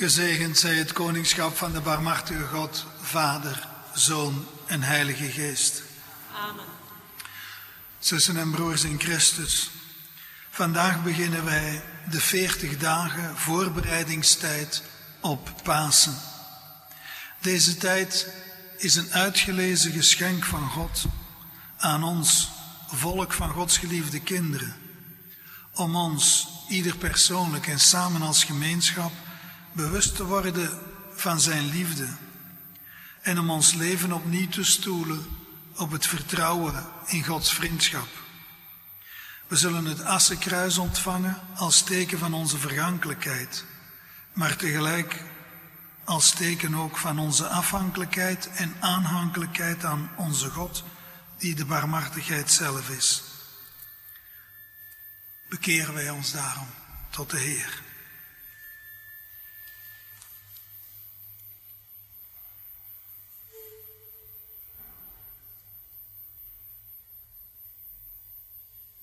Gezegend zij het koningschap van de barmhartige God, Vader, Zoon en Heilige Geest. Amen. Zussen en broers in Christus, vandaag beginnen wij de 40 dagen voorbereidingstijd op Pasen. Deze tijd is een uitgelezen geschenk van God aan ons, volk van Gods geliefde kinderen, om ons, ieder persoonlijk en samen als gemeenschap, bewust te worden van Zijn liefde en om ons leven opnieuw te stoelen op het vertrouwen in Gods vriendschap. We zullen het Assenkruis ontvangen als teken van onze vergankelijkheid, maar tegelijk als teken ook van onze afhankelijkheid en aanhankelijkheid aan onze God, die de barmhartigheid zelf is. Bekeren wij ons daarom tot de Heer.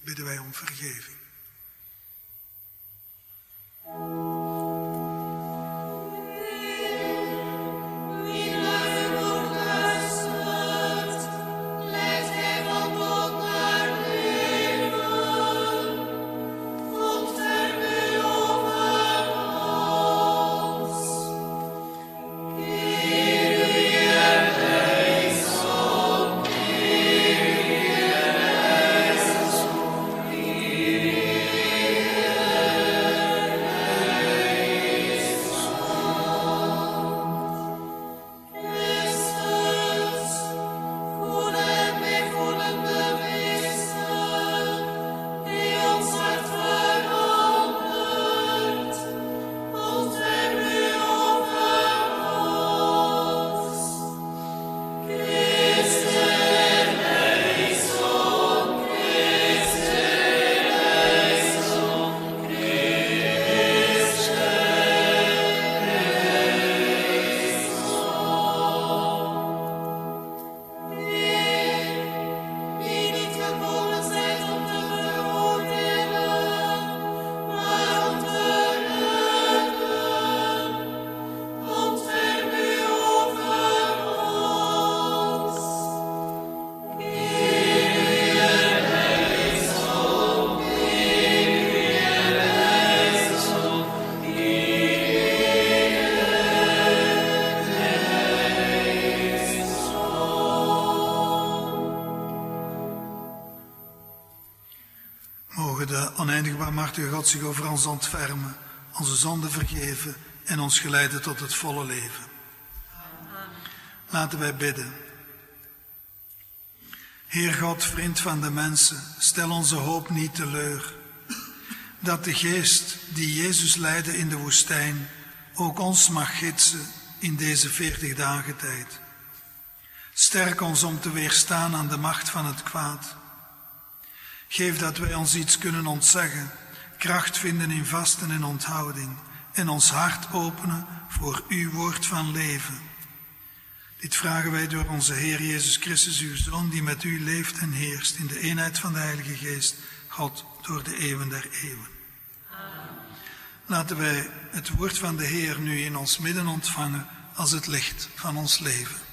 Bidden wij om vergeving. Oneindig barmhartige God zich over ons ontfermen, onze zonden vergeven en ons geleiden tot het volle leven. Laten wij bidden. Heer God, vriend van de mensen, stel onze hoop niet teleur. Dat de geest die Jezus leidde in de woestijn ook ons mag gidsen in deze veertig dagen tijd. Sterk ons om te weerstaan aan de macht van het kwaad. Geef dat wij ons iets kunnen ontzeggen, kracht vinden in vasten en onthouding en ons hart openen voor uw woord van leven. Dit vragen wij door onze Heer Jezus Christus, uw Zoon, die met u leeft en heerst in de eenheid van de Heilige Geest, God, door de eeuwen der eeuwen. Laten wij het woord van de Heer nu in ons midden ontvangen als het licht van ons leven.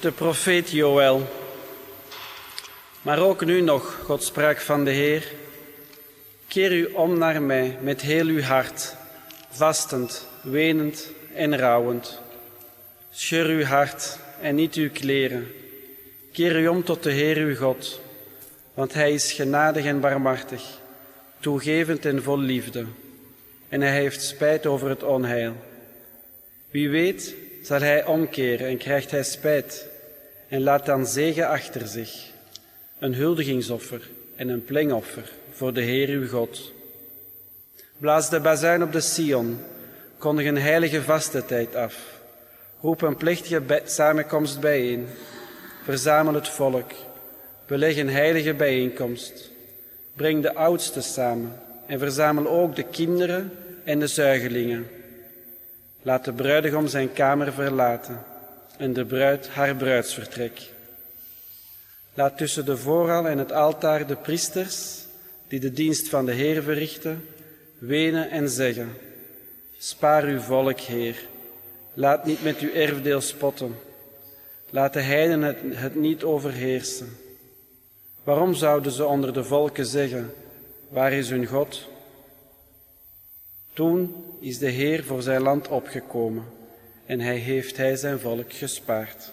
De profeet Joël. Maar ook nu nog, God sprak van de Heer. Keer u om naar mij met heel uw hart, vastend, wenend en rouwend. Scheur uw hart en niet uw kleren. Keer u om tot de Heer uw God, want Hij is genadig en barmhartig, toegevend en vol liefde, en Hij heeft spijt over het onheil. Wie weet zal Hij omkeren en krijgt Hij spijt en laat dan zegen achter zich, een huldigingsoffer en een plengoffer voor de Heer uw God. Blaas de bazuin op de Sion, kondig een heilige vastentijd af. Roep een plechtige samenkomst bijeen. Verzamel het volk. Beleg een heilige bijeenkomst. Breng de oudsten samen en verzamel ook de kinderen en de zuigelingen. Laat de bruidegom zijn kamer verlaten en de bruid haar bruidsvertrek. Laat tussen de voorhal en het altaar de priesters, die de dienst van de Heer verrichten, wenen en zeggen, Spaar uw volk, Heer, laat niet met uw erfdeel spotten, laat de heiden het, het niet overheersen. Waarom zouden ze onder de volken zeggen, waar is hun God? Toen is de Heer voor zijn land opgekomen en hij heeft hij zijn volk gespaard.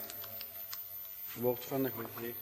Woord van de goede Heer.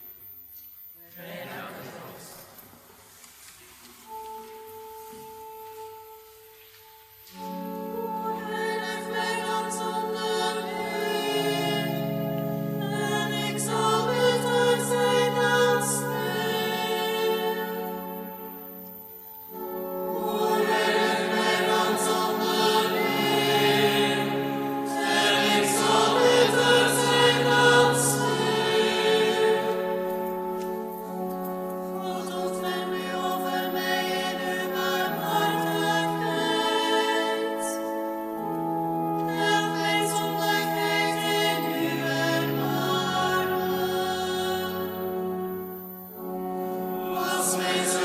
Christmas.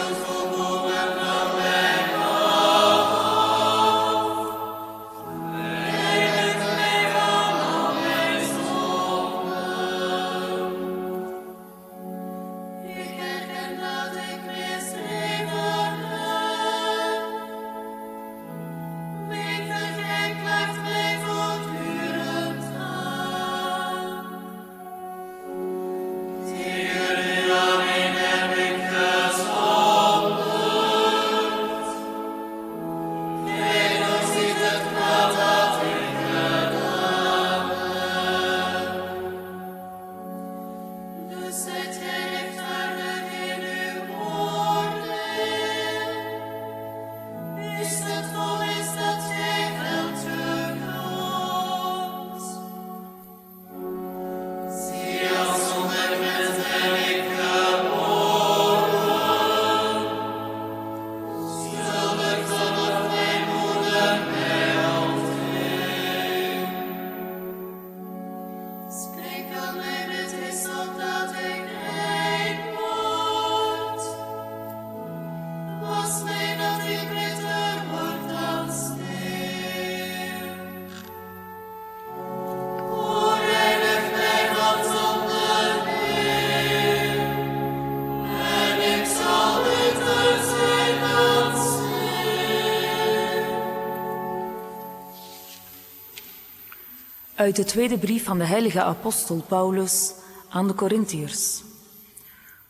Uit de tweede brief van de heilige apostel Paulus aan de Corinthiërs.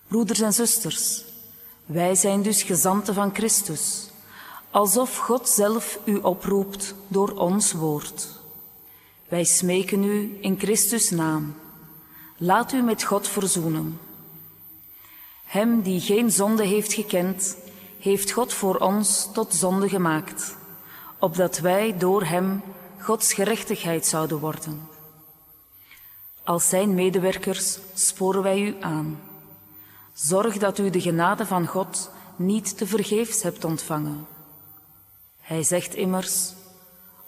Broeders en zusters, wij zijn dus gezanten van Christus, alsof God zelf u oproept door ons woord. Wij smeken u in Christus naam. Laat u met God verzoenen. Hem die geen zonde heeft gekend, heeft God voor ons tot zonde gemaakt, opdat wij door Hem Gods gerechtigheid zouden worden. Als Zijn medewerkers sporen wij u aan. Zorg dat u de genade van God niet te vergeefs hebt ontvangen. Hij zegt immers,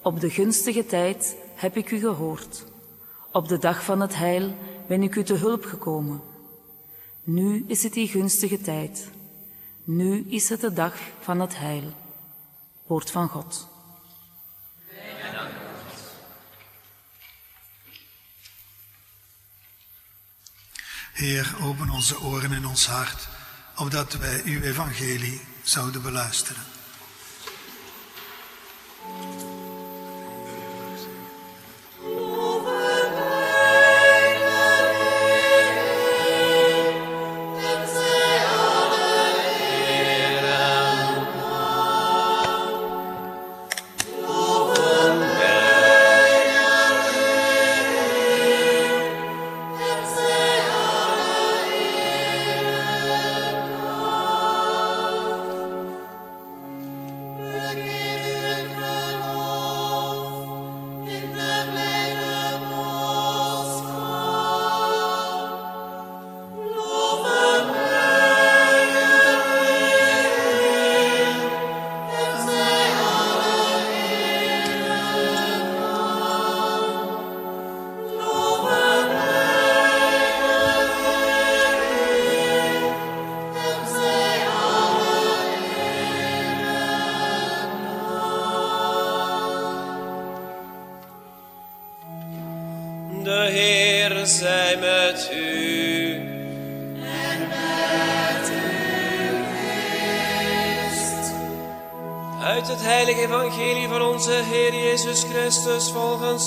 op de gunstige tijd heb ik u gehoord. Op de dag van het heil ben ik u te hulp gekomen. Nu is het die gunstige tijd. Nu is het de dag van het heil. Woord van God. Heer, open onze oren en ons hart, opdat wij uw evangelie zouden beluisteren.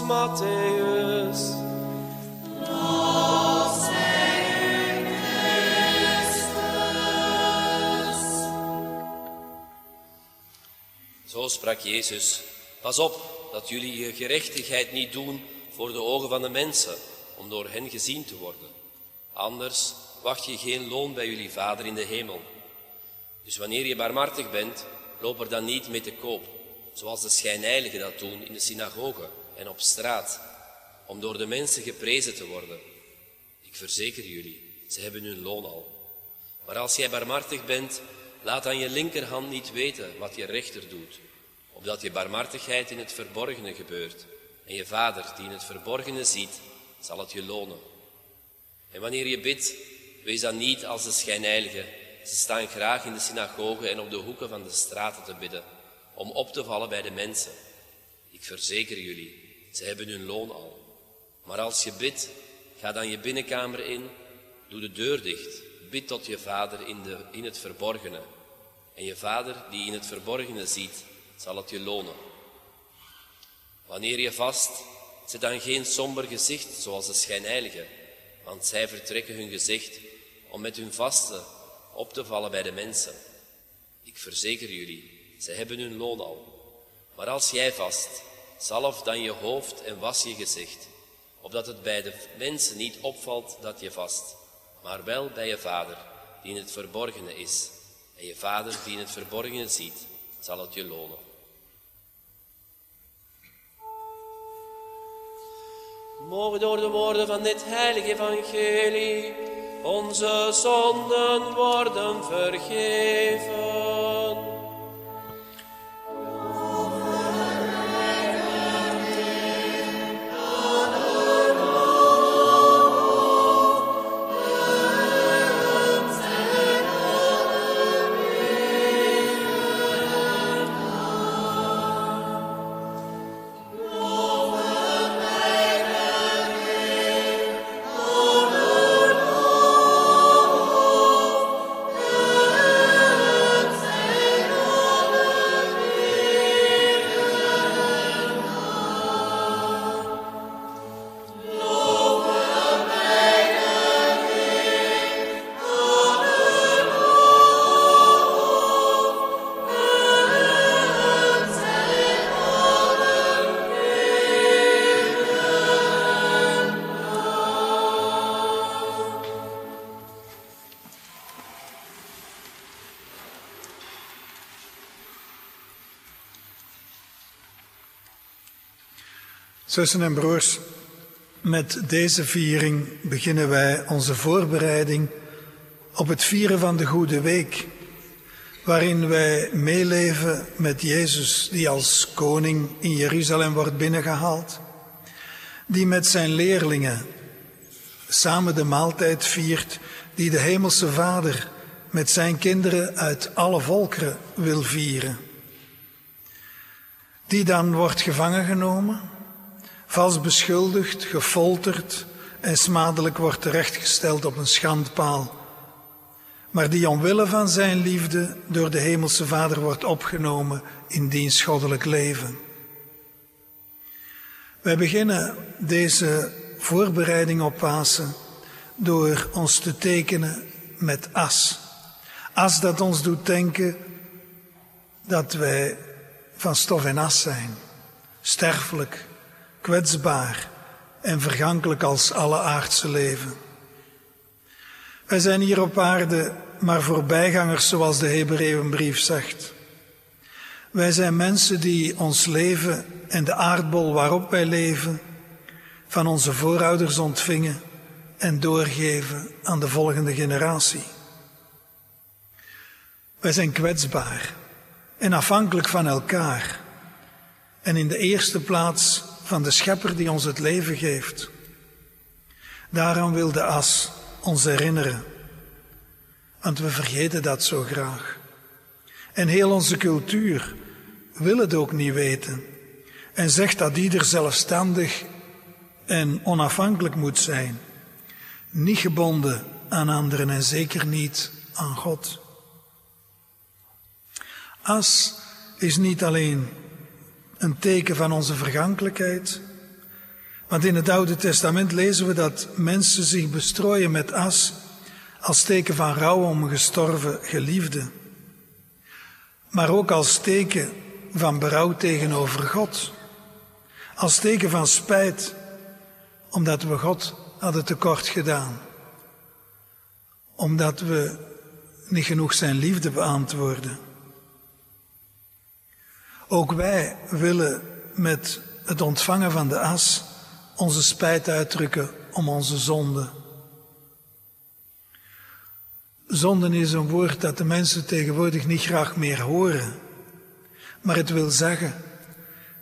Matthäus. Zo sprak Jezus. Pas op dat jullie je gerechtigheid niet doen voor de ogen van de mensen, om door hen gezien te worden. Anders wacht je geen loon bij jullie Vader in de hemel. Dus wanneer je barmhartig bent, loop er dan niet mee te koop, zoals de schijnheiligen dat doen in de synagogen en op straat, om door de mensen geprezen te worden. Ik verzeker jullie, ze hebben hun loon al. Maar als jij barmhartig bent, laat aan je linkerhand niet weten wat je rechter doet, opdat je barmhartigheid in het verborgene gebeurt. En je vader, die in het verborgene ziet, zal het je lonen. En wanneer je bidt, wees dan niet als de schijnheiligen. Ze staan graag in de synagogen en op de hoeken van de straten te bidden, om op te vallen bij de mensen. Ik verzeker jullie, ze hebben hun loon al. Maar als je bidt, ga dan je binnenkamer in, doe de deur dicht, bid tot je vader in, de, in het verborgene. En je vader, die in het verborgene ziet, zal het je lonen. Wanneer je vast, zet dan geen somber gezicht zoals de schijnheiligen, want zij vertrekken hun gezicht om met hun vasten op te vallen bij de mensen. Ik verzeker jullie, zij hebben hun loon al. Maar als jij vast, zalf dan je hoofd en was je gezicht, opdat het bij de mensen niet opvalt dat je vast, maar wel bij je vader, die in het verborgene is. En je vader, die in het verborgene ziet, zal het je lonen. Mogen door de woorden van dit heilige evangelie onze zonden worden vergeven. Zussen en broers, met deze viering beginnen wij onze voorbereiding op het vieren van de Goede Week, waarin wij meeleven met Jezus die als koning in Jeruzalem wordt binnengehaald, die met zijn leerlingen samen de maaltijd viert die de Hemelse Vader met zijn kinderen uit alle volkeren wil vieren. Die dan wordt gevangen genomen, vals beschuldigd, gefolterd en smadelijk wordt terechtgesteld op een schandpaal. Maar die omwille van zijn liefde door de Hemelse Vader wordt opgenomen in diens goddelijk leven. Wij beginnen deze voorbereiding op Pasen door ons te tekenen met as. As dat ons doet denken dat wij van stof en as zijn, sterfelijk, kwetsbaar en vergankelijk als alle aardse leven. Wij zijn hier op aarde maar voorbijgangers, zoals de Hebreeënbrief zegt. Wij zijn mensen die ons leven en de aardbol waarop wij leven van onze voorouders ontvingen en doorgeven aan de volgende generatie. Wij zijn kwetsbaar en afhankelijk van elkaar en in de eerste plaats van de Schepper die ons het leven geeft. Daaraan wil de as ons herinneren, want we vergeten dat zo graag. En heel onze cultuur wil het ook niet weten en zegt dat ieder zelfstandig en onafhankelijk moet zijn, niet gebonden aan anderen en zeker niet aan God. As is niet alleen een teken van onze vergankelijkheid, want in het Oude Testament lezen we dat mensen zich bestrooien met as als teken van rouw om gestorven geliefde, maar ook als teken van berouw tegenover God, als teken van spijt omdat we God hadden tekort gedaan, omdat we niet genoeg zijn liefde beantwoorden. Ook wij willen met het ontvangen van de as onze spijt uitdrukken om onze zonde. Zonden is een woord dat de mensen tegenwoordig niet graag meer horen, maar het wil zeggen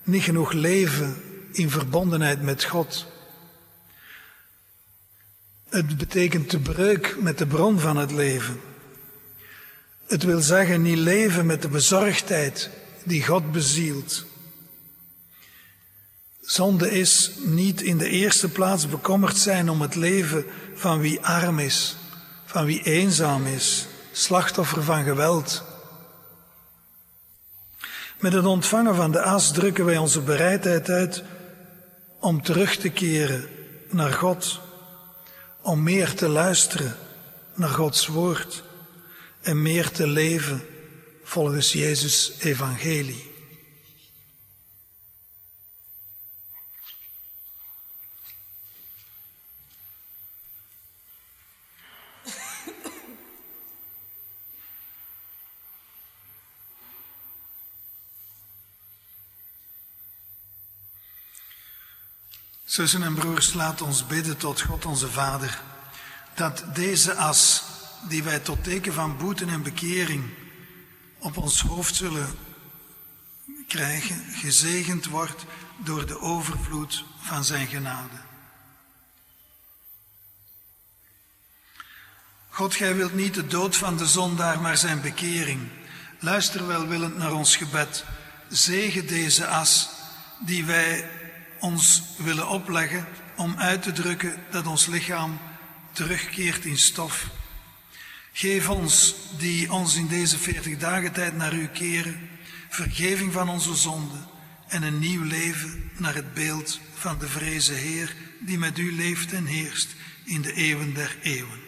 niet genoeg leven in verbondenheid met God. Het betekent de breuk met de bron van het leven. Het wil zeggen niet leven met de bezorgdheid die God bezielt. Zonde is niet in de eerste plaats bekommerd zijn om het leven van wie arm is, van wie eenzaam is, slachtoffer van geweld. Met het ontvangen van de as drukken wij onze bereidheid uit om terug te keren naar God, om meer te luisteren naar Gods woord en meer te leven volgens Jezus' evangelie. Zussen en broers, laat ons bidden tot God onze Vader, dat deze as, die wij tot teken van boete en bekering op ons hoofd zullen krijgen, gezegend wordt door de overvloed van zijn genade. God, gij wilt niet de dood van de zondaar, maar zijn bekering. Luister welwillend naar ons gebed. Zegen deze as die wij ons willen opleggen om uit te drukken dat ons lichaam terugkeert in stof. Geef ons, die ons in deze veertig dagen tijd naar u keren, vergeving van onze zonden en een nieuw leven naar het beeld van de vreze Heer die met u leeft en heerst in de eeuwen der eeuwen.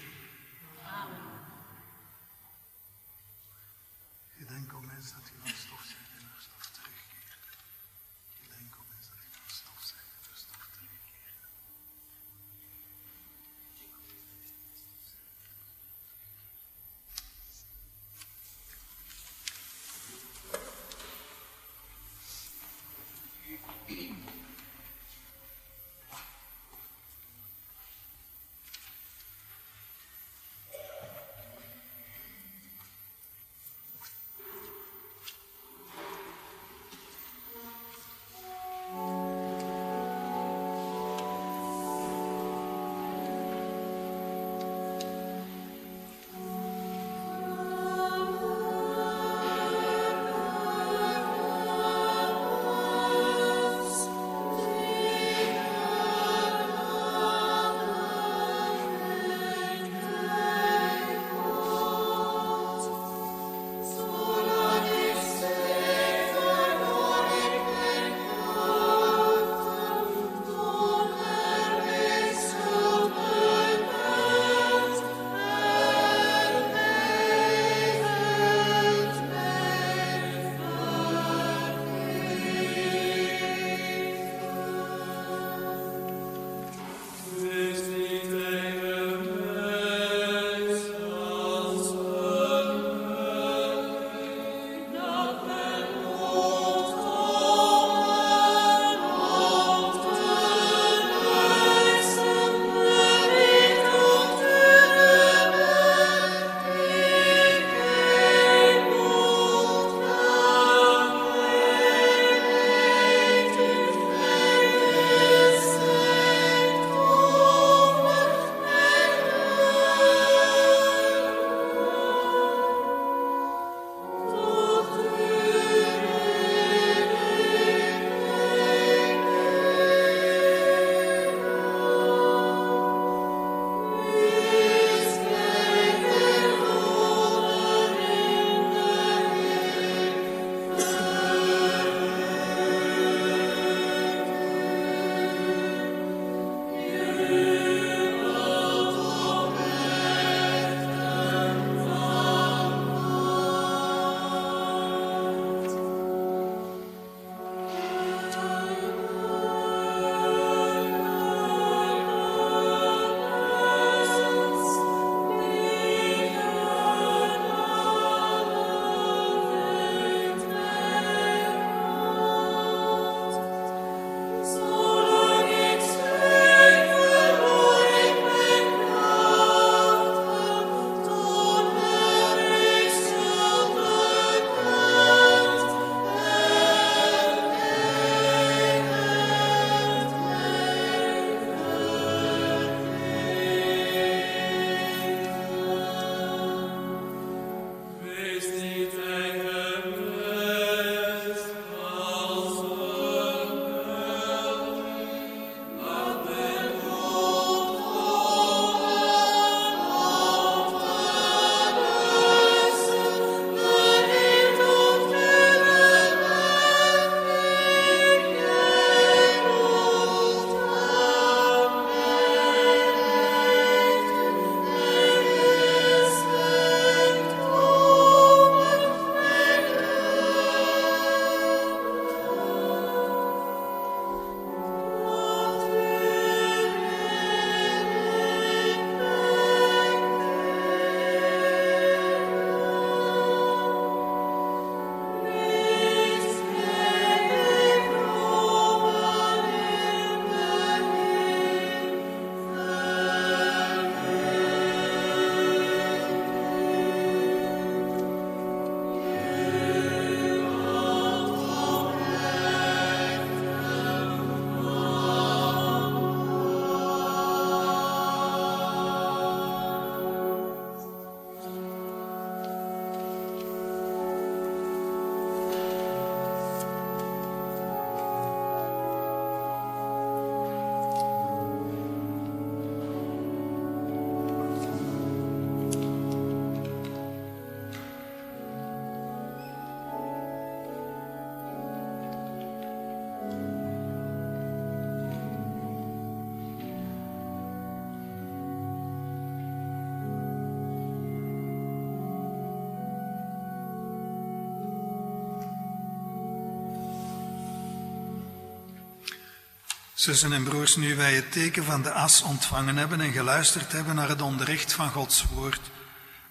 Zussen en broers, nu wij het teken van de as ontvangen hebben en geluisterd hebben naar het onderricht van Gods woord,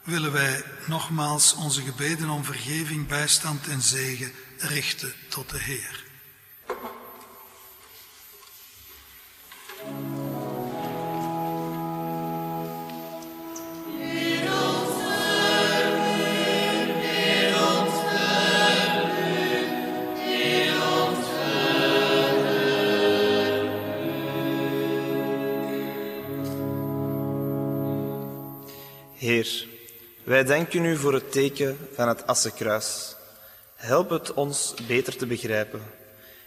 willen wij nogmaals onze gebeden om vergeving, bijstand en zegen richten tot de Heer. Heer, wij danken u voor het teken van het Assenkruis. Help het ons beter te begrijpen.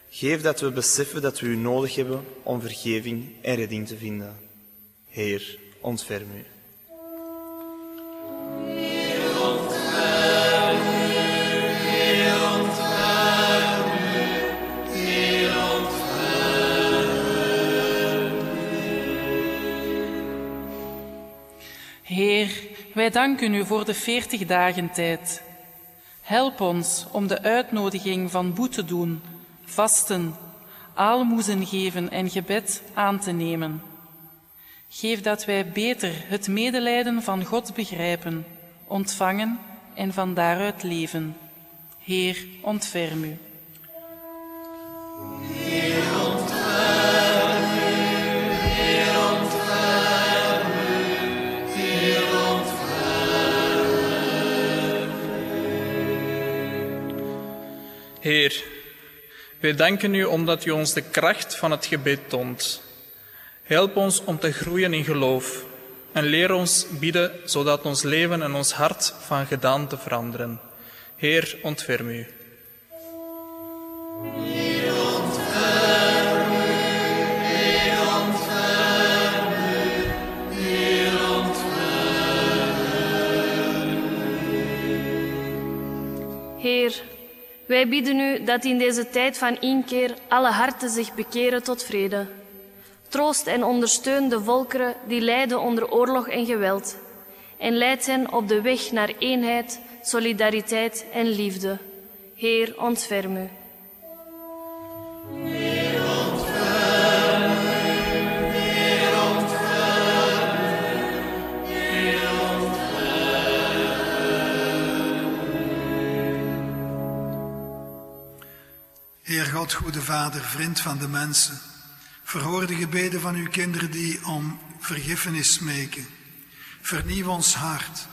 Geef dat we beseffen dat we u nodig hebben om vergeving en redding te vinden. Heer, ontferm u. Heer, wij danken u voor de veertig dagen tijd. Help ons om de uitnodiging van boete doen, vasten, aalmoezen geven en gebed aan te nemen. Geef dat wij beter het medelijden van God begrijpen, ontvangen en van daaruit leven. Heer, ontferm u. Heer, wij danken u omdat u ons de kracht van het gebed toont. Help ons om te groeien in geloof en leer ons bidden zodat ons leven en ons hart van gedaante veranderen. Heer, ontferm u. wij bidden u dat in deze tijd van inkeer alle harten zich bekeren tot vrede. Troost en ondersteun de volkeren die lijden onder oorlog en geweld. En leid hen op de weg naar eenheid, solidariteit en liefde. Heer, ontferm u. Heer God, goede Vader, vriend van de mensen, verhoor de gebeden van uw kinderen die om vergiffenis smeken. Vernieuw ons hart.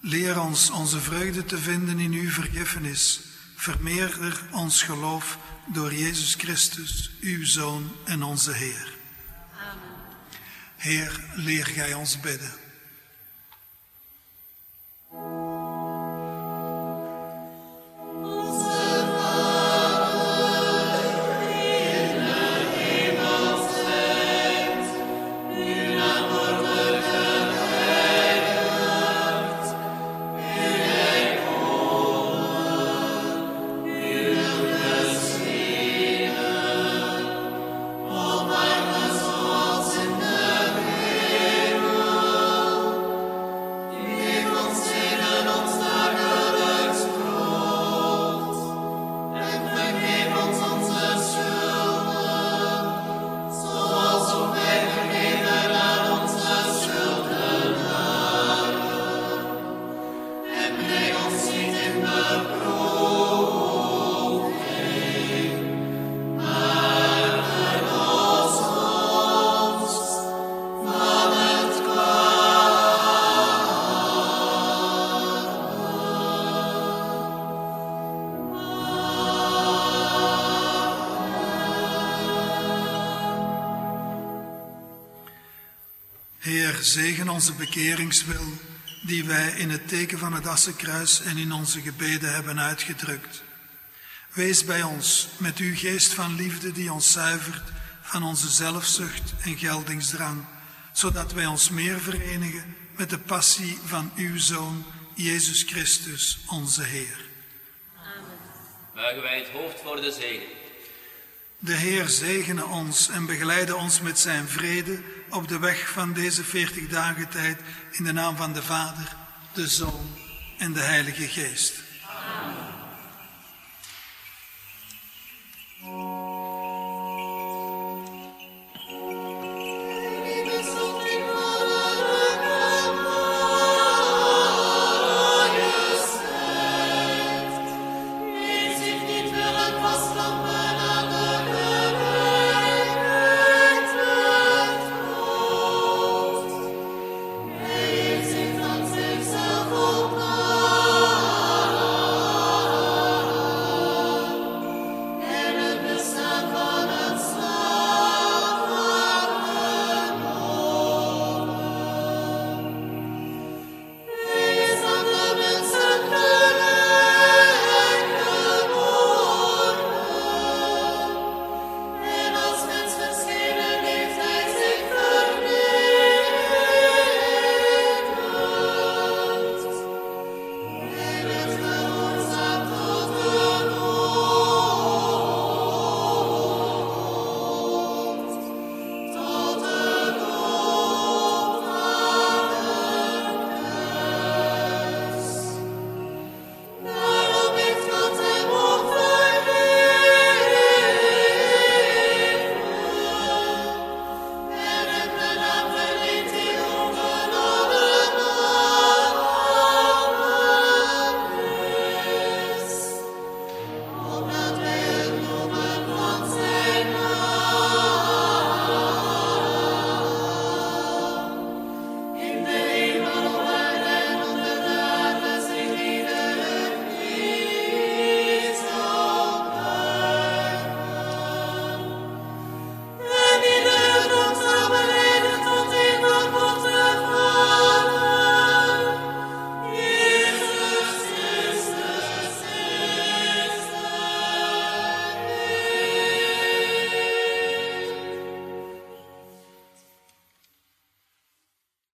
Leer ons onze vreugde te vinden in uw vergiffenis. Vermeerder ons geloof door Jezus Christus, uw Zoon en onze Heer. Heer, leer gij ons bidden. Zegen onze bekeringswil die wij in het teken van het Assenkruis en in onze gebeden hebben uitgedrukt. Wees bij ons met uw geest van liefde die ons zuivert van onze zelfzucht en geldingsdrang, zodat wij ons meer verenigen met de passie van uw Zoon, Jezus Christus, onze Heer. Buigen wij het hoofd voor de zegen. De Heer zegene ons en begeleide ons met zijn vrede op de weg van deze veertig dagen tijd in de naam van de Vader, de Zoon en de Heilige Geest.